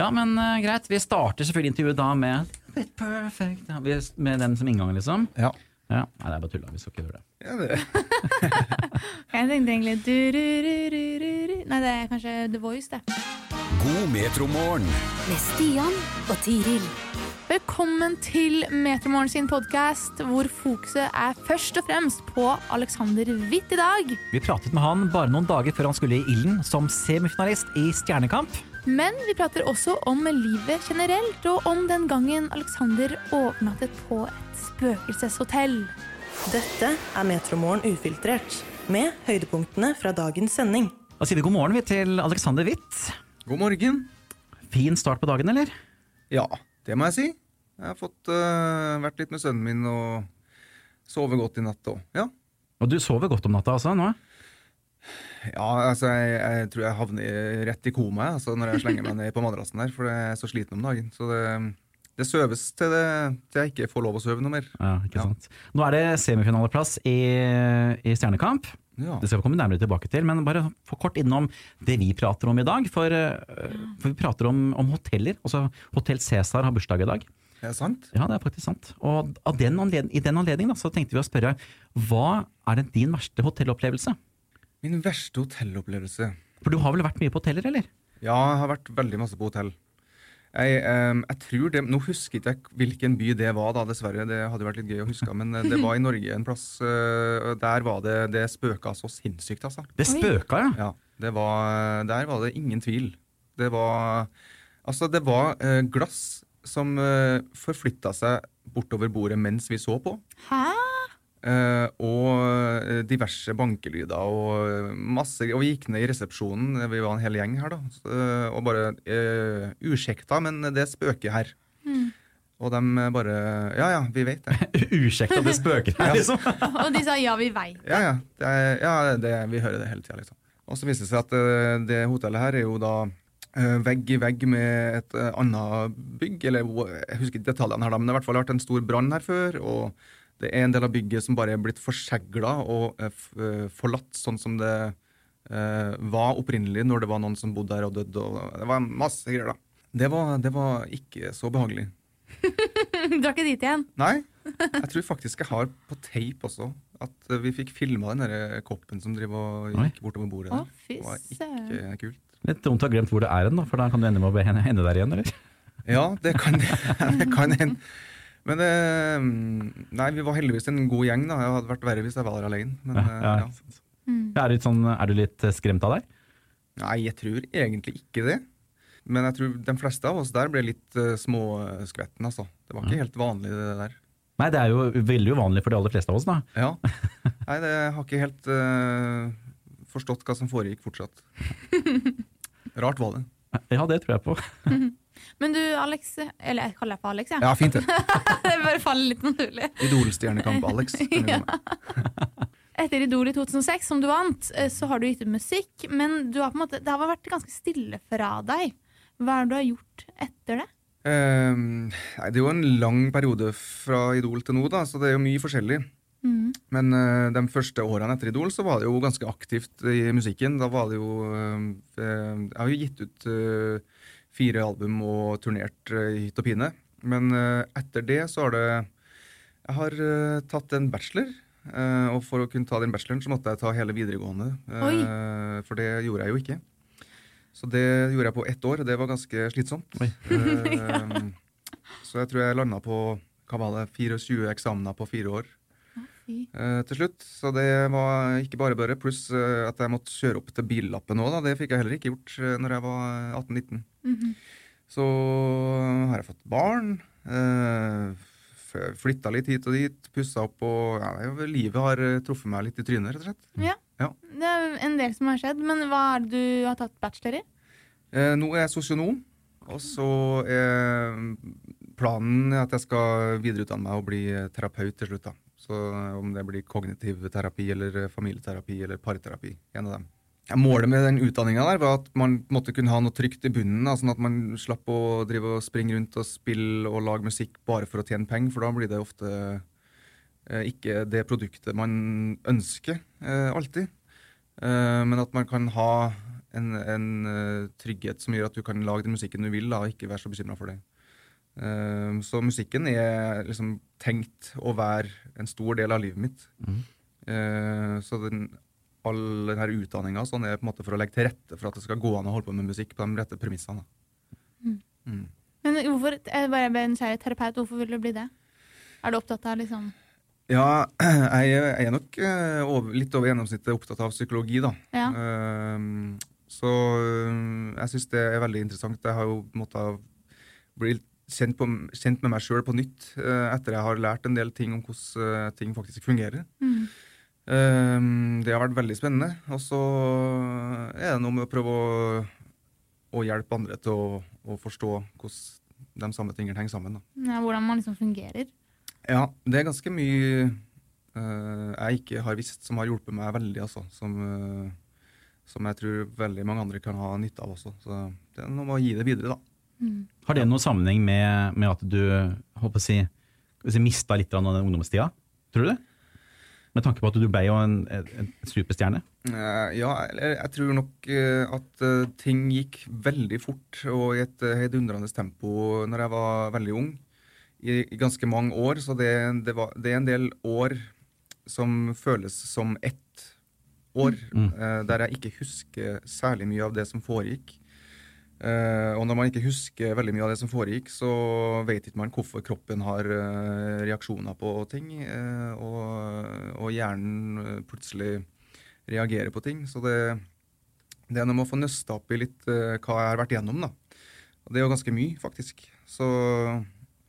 Ja, men eh, greit. Vi starter selvfølgelig intervjuet da med Bit Perfect. Ja, vi- Med den som inngang, liksom. Ja. Ja. Nei, det er bare tulla. Vi skal ikke gjøre det. ja det. Jeg tenkte egentlig du-ru-ru-ru-ru. Nei, det er kanskje The Voice, det. God metromorgen. Med Stian og Tiril. Velkommen til Metromorgen sin podkast, hvor fokuset er først og fremst på Alexander Witt i dag. Vi pratet med han bare noen dager før han skulle i ilden som semifinalist i Stjernekamp. Men vi prater også om livet generelt, og om den gangen Alexander overnattet på et spøkelseshotell. Dette er Metromorgen ufiltrert, med høydepunktene fra dagens sending. Da sier vi god morgen vi til Alexander Witt. God morgen. Fin start på dagen, eller? Ja, det må jeg si. Jeg har fått uh, vært litt med sønnen min og sovet godt i natt òg. Ja. Og du sover godt om natta, altså? nå? Ja, altså jeg, jeg tror jeg havner rett i koma altså, når jeg slenger meg ned på madrassen der, for jeg er så sliten om dagen. Så det, det søves til, det, til jeg ikke får lov å søve noe mer. Ja, ikke Ja. sant. Nå er det semifinaleplass i, i Stjernekamp. Ja. Det skal vi komme nærmere tilbake til, men bare for kort innom det vi prater om i dag. For, øh, for vi prater om, om hoteller. Altså Hotell Cæsar har bursdag i dag. Er det sant? Ja, det er faktisk sant. Og av den anledning, i den anledning da, så tenkte vi å spørre hva er det din verste hotellopplevelse? Min verste hotellopplevelse. For du har vel vært mye på hoteller, eller? Ja, jeg har vært veldig masse på hotell. Jeg, um, jeg tror det, Nå husker ikke jeg hvilken by det var, da, dessverre. Det hadde vært litt gøy å huske, men eh, det var i Norge en plass. Uh, Der var det Det spøka så sinnssykt, altså. Det spøka, ja. Ja, det var, Der var det ingen tvil. Det var Altså, det var uh, glass som uh, forflytta seg bortover bordet mens vi så på. Hæ? Eh, og eh, diverse bankelyder og masse Og vi gikk ned i resepsjonen, vi var en hel gjeng her, da. Eh, og bare uh, Usjekta, men det spøker her. Og de bare Ja ja, vi vet det. Usjekta, det spøker her, liksom. Og de sa ja, vi veit. Ja ja, det, er- ja det, vi hører det hele tida, liksom. Og så viste det seg at det hotellet her er jo da vegg i vegg med et annet bygg, eller jeg husker ikke detaljene her, da, men det har i hvert fall vært en stor brann her før. og det er en del av bygget som bare er blitt forsegla og eh, eh, forlatt sånn som det eh, var opprinnelig når det var noen som bodde der og døde. Og det var masse greier, da. Det var, det var ikke så behagelig. du Drar ikke dit igjen. Nei, jeg tror faktisk jeg har på tape også at eh, vi fikk filma den der koppen som driver og gikk bortover bordet Å, Det var ikke kult. Litt dumt å ha glemt hvor det er hen, da, for da kan du ende med å be- ende der igjen, eller? Ja, det kan det kan hende. Men eh, Nei, vi var heldigvis en god gjeng. da Det hadde vært verre hvis jeg var der alene. Men, Ja, eh, ja, ja. ikke Er, sånn, er du litt eh, skremt av deg? Nei, jeg tror egentlig ikke det. Men jeg tror de fleste av oss der ble litt uh, småskvetten, altså. Det var ikke helt vanlig, det der. Nei, det er jo veldig uvanlig for de aller fleste av oss, da. Ja. Nei, det jeg har ikke helt uh, forstått hva som foregikk fortsatt. Rart var det. Ja, det tror jeg på. Men du, Alex Eller jeg kaller deg for Alex, jeg. Ja, fint det. det bare faller litt naturlig. Idolstjernekamp Alex. meg. Etter Idol i 2006, som du vant, eh, så har du gitt ut musikk, men du har måte, det har vært ganske stille fra deg. Hva er det du har gjort etter det? Um, nei, det er jo en lang periode fra Idol til nå, da, så det er jo mye forskjellig. Men uh, de første årene etter Idol så var det jo ganske aktivt i musikken. Da var det jo uh, Jeg har jo gitt ut eh, fire album og turnert eh, i hytt og pine. Men eh, etter det så har det Jeg har eh, tatt en bachelor. eh, og for å kunne ta den bacheloren så måtte jeg ta hele videregående. Oi. for det gjorde jeg jo ikke. Så det gjorde jeg på ett år, og det var ganske slitsomt. Eh, så jeg tror jeg landa på hva var det, 24 eksamener på fire år eh, til slutt. Så det var ikke bare bare. Pluss eh, at jeg måtte kjøre opp til billappen òg. Det fikk jeg heller ikke gjort uh, når jeg var 18-19. Så har jeg fått barn. Uh, Flytta litt hit og dit, pussa opp og ja, Livet har eh, truffet meg litt i trynet, rett og slett. Ja. Ja. Det er en del som har skjedd, men hva er det du har tatt bachelor i? Eh, nå er jeg sosionom, og så er planen at jeg skal videreutdanne meg og bli terapeut til slutt. da. Så om det blir kognitiv terapi eller familieterapi eller parterapi, en av dem. Målet med den utdanninga var at man måtte kunne ha noe trygt i bunnen, sånn at man slapp å drive og springe rundt og spille og lage musikk bare for å tjene penger, for da blir det ofte eh, ikke det produktet man ønsker eh, alltid. Eh, men at man kan ha en, en trygghet som gjør at du kan lage den musikken du vil, da, og ikke være så bekymra for det. Så musikken er liksom tenkt å være en stor del av livet mitt. Mm. Så den, all denne utdanninga sånn er på en måte for å legge til rette for at det skal gå an å holde på med musikk på de rette premissene. da. Mm. Men hvorfor, jeg bare ble nysgjerrig. Terapeut, hvorfor vil du bli det? Er du opptatt av liksom Ja, jeg, jeg er nok eh, over, litt over gjennomsnittet opptatt av psykologi, da. Ja. Um, så jeg syns det er veldig interessant. Jeg har jo måttet bli kjent, på, kjent med meg sjøl på nytt eh, etter jeg har lært en del ting om hvordan eh, ting faktisk fungerer. mm. Ehm, det har vært veldig spennende. Og så er det noe med å prøve å, å hjelpe andre til å, å forstå hvordan de samme tingene henger sammen. Da. ja, Hvordan man liksom fungerer? Ja, det er ganske mye uh, jeg ikke har visst som har hjulpet meg veldig, altså. Som, uh, som jeg tror veldig mange andre kan ha nytte av også. Så det er noe med å gi det videre, da. Mm. Har det noen sammenheng med, med at du håper å si, mista litt av den ungdomstida? Tror du det? Med tanke på at du ble jo en, en, superstjerne. Eh, ja, jeg tror nok eh, at eh, ting gikk veldig fort og i et heidundrende tempo når jeg var veldig ung. I, i ganske mange år. Så det, det, var, det er en del år som føles som ett år, Mm. der jeg ikke husker særlig mye av det som foregikk. Eh, og når man ikke husker veldig mye av det som foregikk, så vet ikke man hvorfor kroppen har uh, reaksjoner på ting, uh, og, og hjernen plutselig reagerer på ting. Så det, det er noe med å få nøsta opp i litt hva jeg har vært igjennom, da. Og det er jo ganske mye, faktisk. Så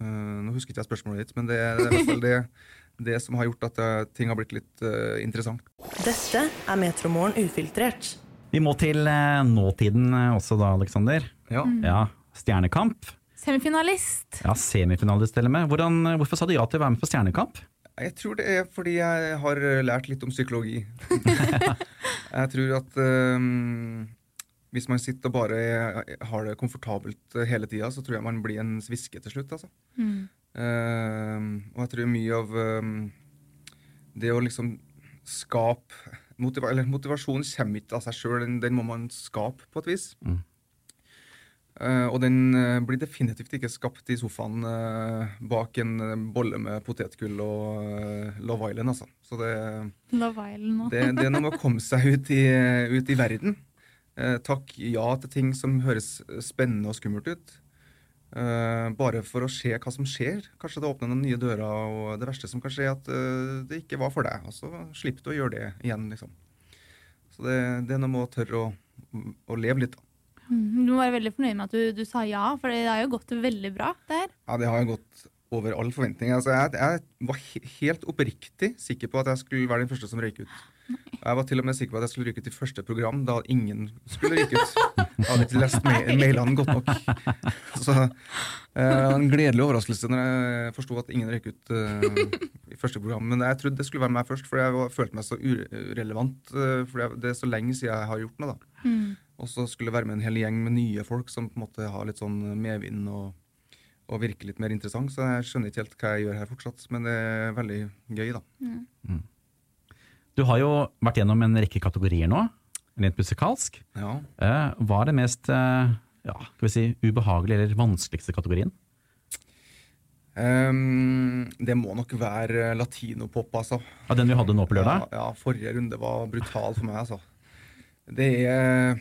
nå husker ikke jeg spørsmålet ditt, men det, det er i hvert fall det, det som har gjort at ting har blitt litt interessant. Dette er Metromorgen ufiltrert. Vi må til eh, nåtiden eh, også da, Aleksander. Ja. Ja, Stjernekamp. Semifinalist. Ja, Semifinalist til og med. Hvordan, eh, hvorfor sa du ja til å være med på Stjernekamp? Jeg tror det er fordi jeg har lært litt om psykologi. jeg tror at um, hvis man sitter og bare har det komfortabelt hele tida, så tror jeg man blir en sviske til slutt. altså. Mm. Ehm, og jeg tror mye av um, det å liksom skape motiva Eller motivasjon kommer ikke av seg sjøl, den, den må man skape på et vis. Mm. Uh, og den uh, blir definitivt ikke skapt i sofaen uh, bak en bolle med potetgull og Love Island, altså. Så det, Love Island det, det er noe med å komme seg ut i, ut i verden. Eh, takk ja til ting som høres spennende og skummelt ut. Eh, bare for å se hva som skjer. Kanskje det åpner noen nye dører, og det verste som kan skje, er at uh, det ikke var for deg. Og så slipper du å gjøre det igjen, liksom. Så det, det er noe med å tørre å, å leve litt, da. Mm. Du må være veldig fornøyd med at du, du sa ja, for det har jo gått veldig bra. det her. Ja, det har jo gått over all forventning. Altså, jeg, jeg var helt oppriktig sikker på at jeg skulle være den første som røyk ut. Jeg var til og med sikker på at jeg skulle ryke ut i første program da ingen skulle ryke ut. Jeg hadde ikke lest mailene godt nok. Så eh, det en gledelig overraskelse når jeg forsto at ingen røyk ut eh, i første program. Men jeg trodde det skulle være meg først, for jeg var, følte meg så urelevant. Uh, for det er så lenge siden jeg har gjort noe. da. Mm. Og så skulle det være med en hel gjeng med nye folk som på en måte har litt sånn medvind og, og virker litt mer interessant. Så jeg skjønner ikke helt hva jeg gjør her fortsatt, men det er veldig gøy, da. Du har jo vært gjennom en rekke kategorier nå, rent musikalsk. Ja. Eh, hva er det mest eh, ja, skal vi si, ubehagelige eller vanskeligste kategorien? Um, det må nok være latinopop, altså. Ja, den vi hadde nå på lørdag? Ja, ja, forrige runde var brutal for meg, altså. Det er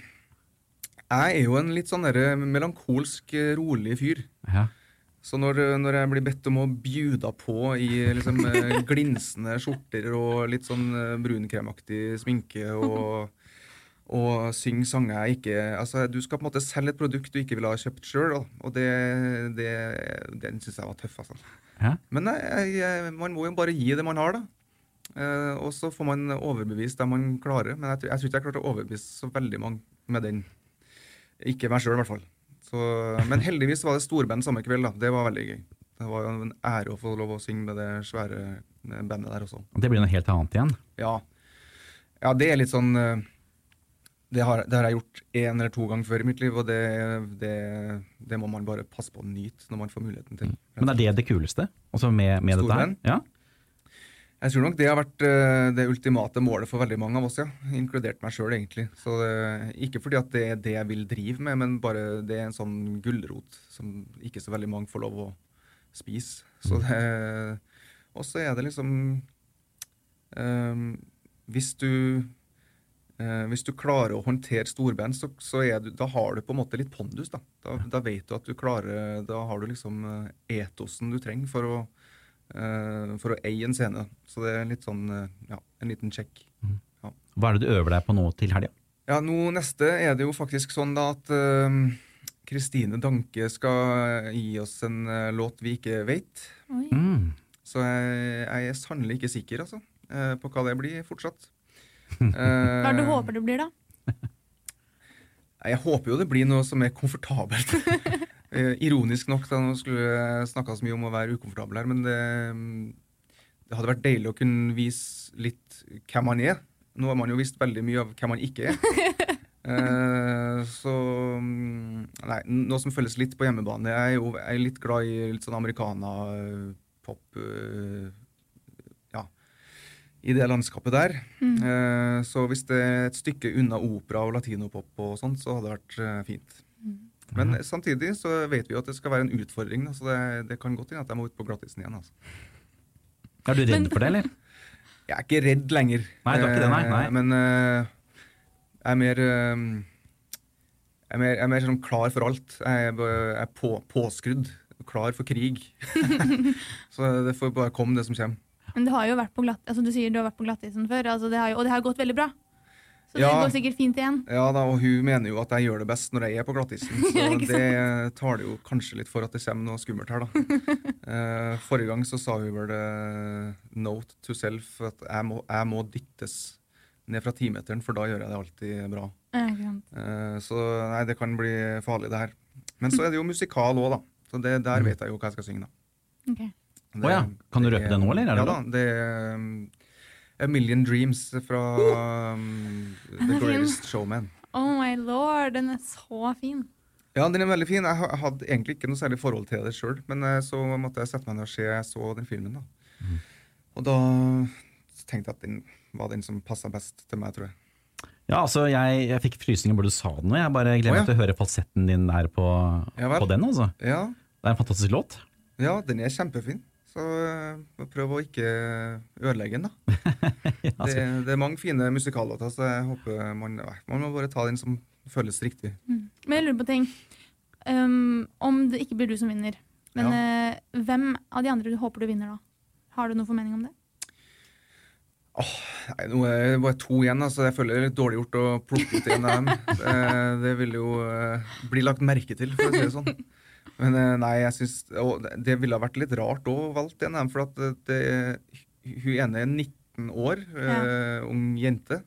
Jeg er jo en litt sånn melankolsk, rolig fyr. Ja. Så når, når jeg blir bedt om å bjuda på i liksom, eh, glinsende skjorter og litt sånn eh, brunkremaktig sminke og, og synge sanger jeg ikke Altså, du skal på en måte selge et produkt du ikke ville ha kjøpt sjøl, og det, det, den syns jeg var tøff, altså. Hæ? Men jeg, jeg, man må jo bare gi det man har, da. Eh, og så får man overbevise dem man klarer. Men jeg, tror- jeg tror ikke jeg klarte å overbevise så veldig mange med den. Ikke meg sjøl, i hvert fall. Så, men heldigvis var det storband samme kveld. da. Det var veldig gøy. Det var jo en ære å få lov å synge med det svære eh, bandet der også. Det blir noe helt annet igjen. Ja, ja det er litt sånn eh, det har, det har jeg gjort én eller to ganger før i mitt liv, og det, det, det må man bare passe på å nyte når man får muligheten til. Men er det det kuleste? Altså med, med dette her? Ja? Jeg tror nok det har vært eh, det ultimate målet for veldig mange av oss, ja. Inkludert meg sjøl, egentlig. Så det, ikke fordi at det er det jeg vil drive med, men bare det er en sånn gulrot som ikke så veldig mange får lov å spise. Så det Og så er det liksom eh, Hvis du eh, hvis du klarer å håndtere storband, så, så du, da har du på en måte litt pondus. Da. Da, da vet du at du klarer Da har du liksom eh, etosen du trenger for å eh, for å eie en scene. Så det er litt sånn, eh, ja, en liten sjekk. Hva er det du øver deg på nå til helga? Ja, nå neste er det jo faktisk sånn da at Kristine Kristine Danke skal gi oss en uh, låt vi ikke vet. Mm. Så jeg, jeg er sannelig ikke sikker, altså, uh, på hva det blir fortsatt. Eh, Hva er det du håper det blir, da? Jeg håper jo det blir noe som er komfortabelt. Eh, Ironisk nok, da nå skulle snakka så mye om å være ukomfortabel her, men det, mm, det hadde vært deilig å kunne vise litt hvem man er. Nå har man jo visst veldig mye av hvem man ikke er. Eh, så mm, Nei, noe som føles litt på hjemmebane. Jeg er jo jeg er litt glad i litt sånn americana, eh, pop eh, Ja, i det landskapet der. Eh, så hvis det er et stykke unna opera og latinopop og sånt, så hadde det vært fint. Men samtidig så vet vi jo at det skal være en utfordring, da, så det, det kan godt hende at jeg må ut på glattisen igjen. Altså. Er du redd for det, eller? Jeg er ikke redd lenger. Nei, du er ikke det, nei, nei. Eh, Men uh, jeg er mer uh, jeg er mer, jeg er mer sånn klar for alt. Jeg er, jeg er på, påskrudd. Klar for krig. så det får bare komme, det som kommer. Men du har jo vært på glatt, altså du sier du har vært på glattisen før, altså det har jo, og det har gått veldig bra. Så Ja. det går sikkert fint igjen. Ja da, og hun mener jo at jeg gjør det best når jeg er på glattisen. Så det tar det jo kanskje litt for at det kommer noe skummelt her, da. Eh, forrige gang så sa hun vel eh, note to self at jeg må, jeg må dyttes ned fra timeteren, for da gjør jeg det alltid bra. Ja. Eh, så nei, det kan bli farlig, det her. Men så er det jo musikal òg, da. Så det, der vet jeg jo hva jeg skal synge, da. Ok. Det- Å ja. Kan du røpe det nå, eller er det ja da. Det er A Million Dreams fra um, The fin. Greatest Showman. Oh my lord, den er så fin. Ja, den er veldig fin. Jeg hadde egentlig ikke noe særlig forhold til det sjøl, men eh, så måtte jeg sette meg ned og se. Så den filmen, da. Mm. Og da tenkte jeg at den var den som passa best til meg, tror jeg. Ja, altså, jeg, jeg fikk frysninger bare du sa det nå. Jeg bare gleder Å, meg ja. til å høre falsetten din der på, Ja på den. altså. Ja, Det er en fantastisk låt. ja den er kjempefin. Så prøv å ikke ødelegge den, da. Ja, Det, altså, det er mange fine musikallåter, så jeg håper man, man må bare ta den som føles riktig. Men jeg lurer på ting. Um, om det ikke blir du som vinner, men eh, hvem av de andre du håper du vinner da? Har du noen formening om det? Nei, Nå er det bare to igjen, altså. Jeg føler det er litt dårlig gjort å plukke ut en av dem. Eh, Det vil jo uh, bli lagt merke til, for å si det sånn. Men eh, nei, jeg synes, og det- ville ha vært litt rart å valgt en for at det, det, hun ene er 19 år, ja. ung jente.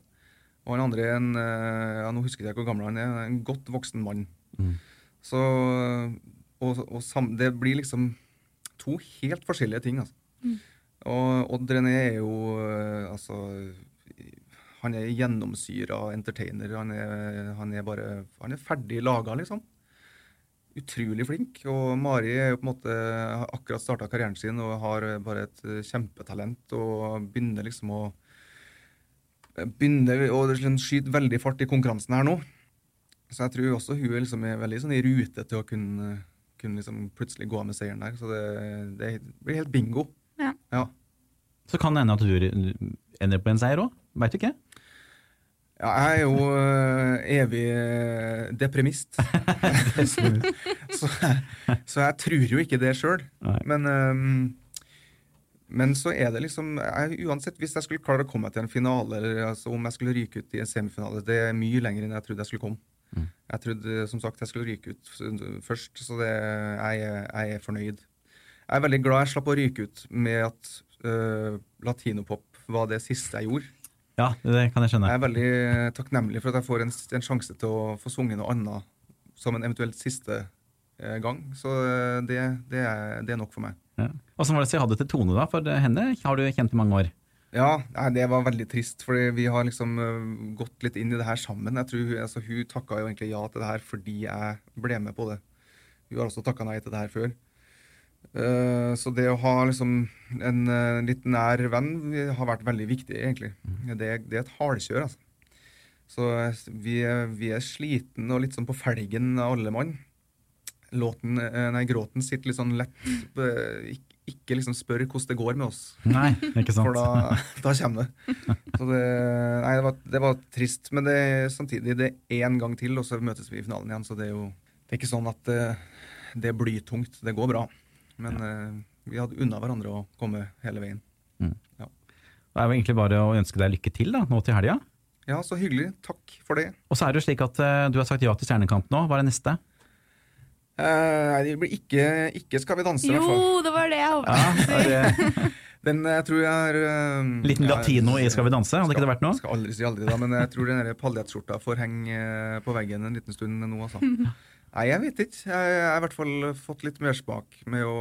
Og han andre er en eh, ja, nå husker jeg ikke hvor gammel han er, en godt voksen mann. Mm. Så og, og sam, det blir liksom to helt forskjellige ting, altså. Og Odd René er jo eh, altså Han er gjennomsyra entertainer. Han er, han er bare Han er ferdig laga, liksom. Utrolig flink. Og Mari er jo på en måte har akkurat starta karrieren sin og har bare et eh, kjempetalent og begynner liksom å Begynner å liksom skyte veldig fart i konkurransen her nå. Så jeg tror også hun liksom er veldig sånn i rute til å kunne, kunne liksom plutselig gå av med seieren der. Så det, det blir helt bingo. Ja. Ja. Så kan det hende at du ender på en seier òg. Veit du ikke? Ja, jeg er jo øh, evig øh, depremist. så, så jeg tror jo ikke det sjøl. Men, um, men så er det liksom jeg, Uansett, hvis jeg skulle klare å komme meg til en finale, eller altså, om jeg skulle ryke ut i en semifinale, det er mye lenger enn jeg trodde jeg skulle komme. Mm. Jeg trodde som sagt jeg skulle ryke ut først, så det, jeg, jeg er fornøyd. Jeg er veldig glad jeg slapp å ryke ut med at uh, latinopop var det siste jeg gjorde. Ja, det kan jeg skjønne. Jeg er veldig takknemlig for at jeg får en, en sjanse til å få sunget noe annet som en eventuelt siste eh, gang. Så eh, det, det, er, det er nok for meg. Ja. Åssen var det å si ha det til Tone, da? For henne har du kjent i mange år. Ja, nei, det var veldig trist, for vi har liksom eh, gått litt inn i det her sammen. Jeg tror, altså, Hun takka jo egentlig ja til det her fordi jeg ble med på det. Hun har også takka nei til det her før. Eh, så det å ha liksom en uh, litt nær venn har vært veldig viktig, egentlig. Det, er- det er et hardkjør, altså. Så eh, vi, vi er sliten og litt sånn på felgen av alle mann. Låten, nei, gråten sitter litt sånn lett Ikke, ikke liksom spør hvordan det går med oss. Nei, ikke sant. For da, da kommer det. Så det, nei, det, var, det var trist. Men det, samtidig, det er én gang til, og så møtes vi i finalen igjen. Så det er jo det er ikke sånn at det, det er blytungt. Det går bra. Men eh, vi hadde unna hverandre å komme hele veien. Det er jo egentlig bare å ønske deg lykke til da, nå til helga. Ja, så hyggelig. Takk for det. Og så er det jo slik at eh, du har sagt ja til Stjernekamp nå. Hva er det neste? Eh, nei, det blir ikke, ikke Skal vi danse, i hvert fall. Jo, det var det jeg håpet. Ja, det Den jeg tror jeg er Liten latino i Skal vi danse, hadde ikke det vært noe? Skal aldri si aldri, da, men jeg tror den paljettskjorta får henge på veggen en liten stund nå, altså. Nei, jeg vet ikke. Jeg jeg har i hvert fall fått litt mersmak med å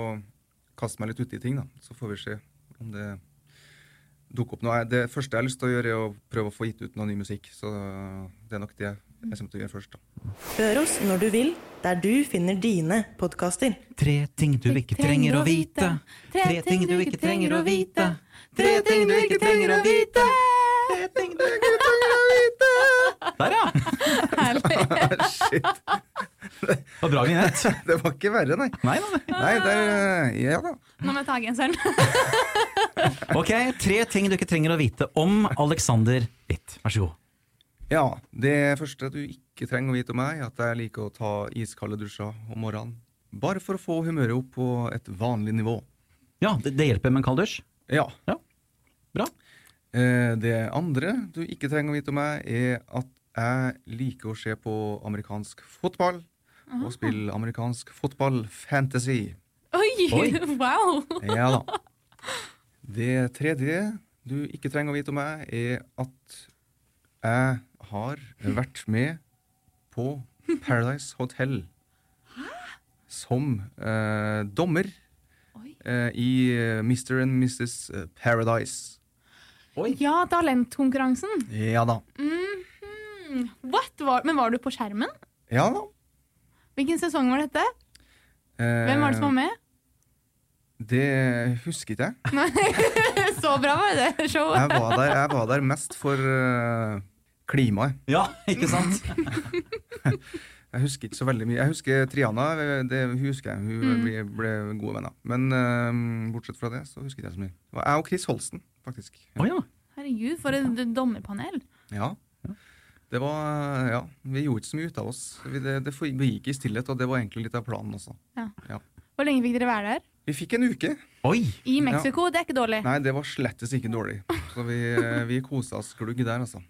kaste meg litt uti ting, da. Så får vi se om det dukker opp noe. Det første jeg har lyst til å gjøre, er å prøve å få gitt ut noe ny musikk. Så det er nok det jeg kommer til å gjøre først, da. Hør oss når du vil, der du finner dine podkaster. Tre ting du ikke trenger å vite. Tre ting du ikke trenger å vite. Tre ting du ikke trenger å vite. Tre ting du ikke trenger å vite. Der, ja! Herlig. Shit. Det var bra vignett. Det var ikke verre, nei. Nei, nei, nei. Der Ja da. Nå må jeg ta genseren. Ok, tre ting du ikke trenger å vite om Alexander Witt. Vær så god. Ja, det første du ikke trenger å vite om meg, er at jeg liker å ta iskalde dusjer om morgenen. Bare for å få humøret opp på et vanlig nivå. Ja, det, det hjelper med en kald dusj. Ja. Bra. Eh, Det andre du ikke trenger å vite om meg, er at jeg liker å se på amerikansk fotball. Og spille amerikansk fotball-fantasy. Oi, Oi. wow. Ja da. Det tredje du ikke trenger å vite om meg, er at jeg har vært med på Paradise Hotel som eh, dommer eh, i eh, Mr. and Mrs. Paradise. Ja, talentkonkurransen. Ja da. Mhm. What? Var, men var du på skjermen? Ja da. Hvilken sesong var dette? Eh, Hvem var det som var med? Det husket jeg. Nei, Så bra var det showet. Jeg var der, jeg var der mest for uh, klimaet. Ja, ikke sant? Jeg husker ikke så veldig mye. Jeg husker Triana, det husker jeg. Hun Mm. ble, ble gode venner. Men uh, bortsett fra det, så husker jeg så mye. Jeg og Chris Holsten, faktisk. Å ja. Herregud, for et dommerpanel. Ja. Det var Ja, vi gjorde ikke så mye ut av oss. Vi, det, det gikk i stillhet, og det var egentlig litt av planen også. Hvor lenge fikk dere være der? Vi fikk en uke. Oi! I Mexico, det er ikke dårlig. Nei, det var slettes ikke dårlig. Så vi, vi kosa oss glugg der, altså.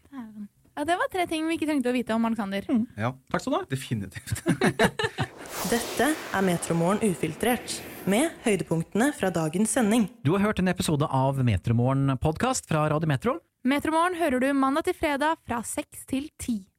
Ja, Det var tre ting vi ikke trengte å vite om Alexander. Ja, Takk skal du ha. definitivt. Dette er Metromorgen ufiltrert, med høydepunktene fra dagens sending. Du har hørt en episode av Metromorgen podkast fra Radio Metro. Metromorgen hører du mandag til fredag fra seks til ti.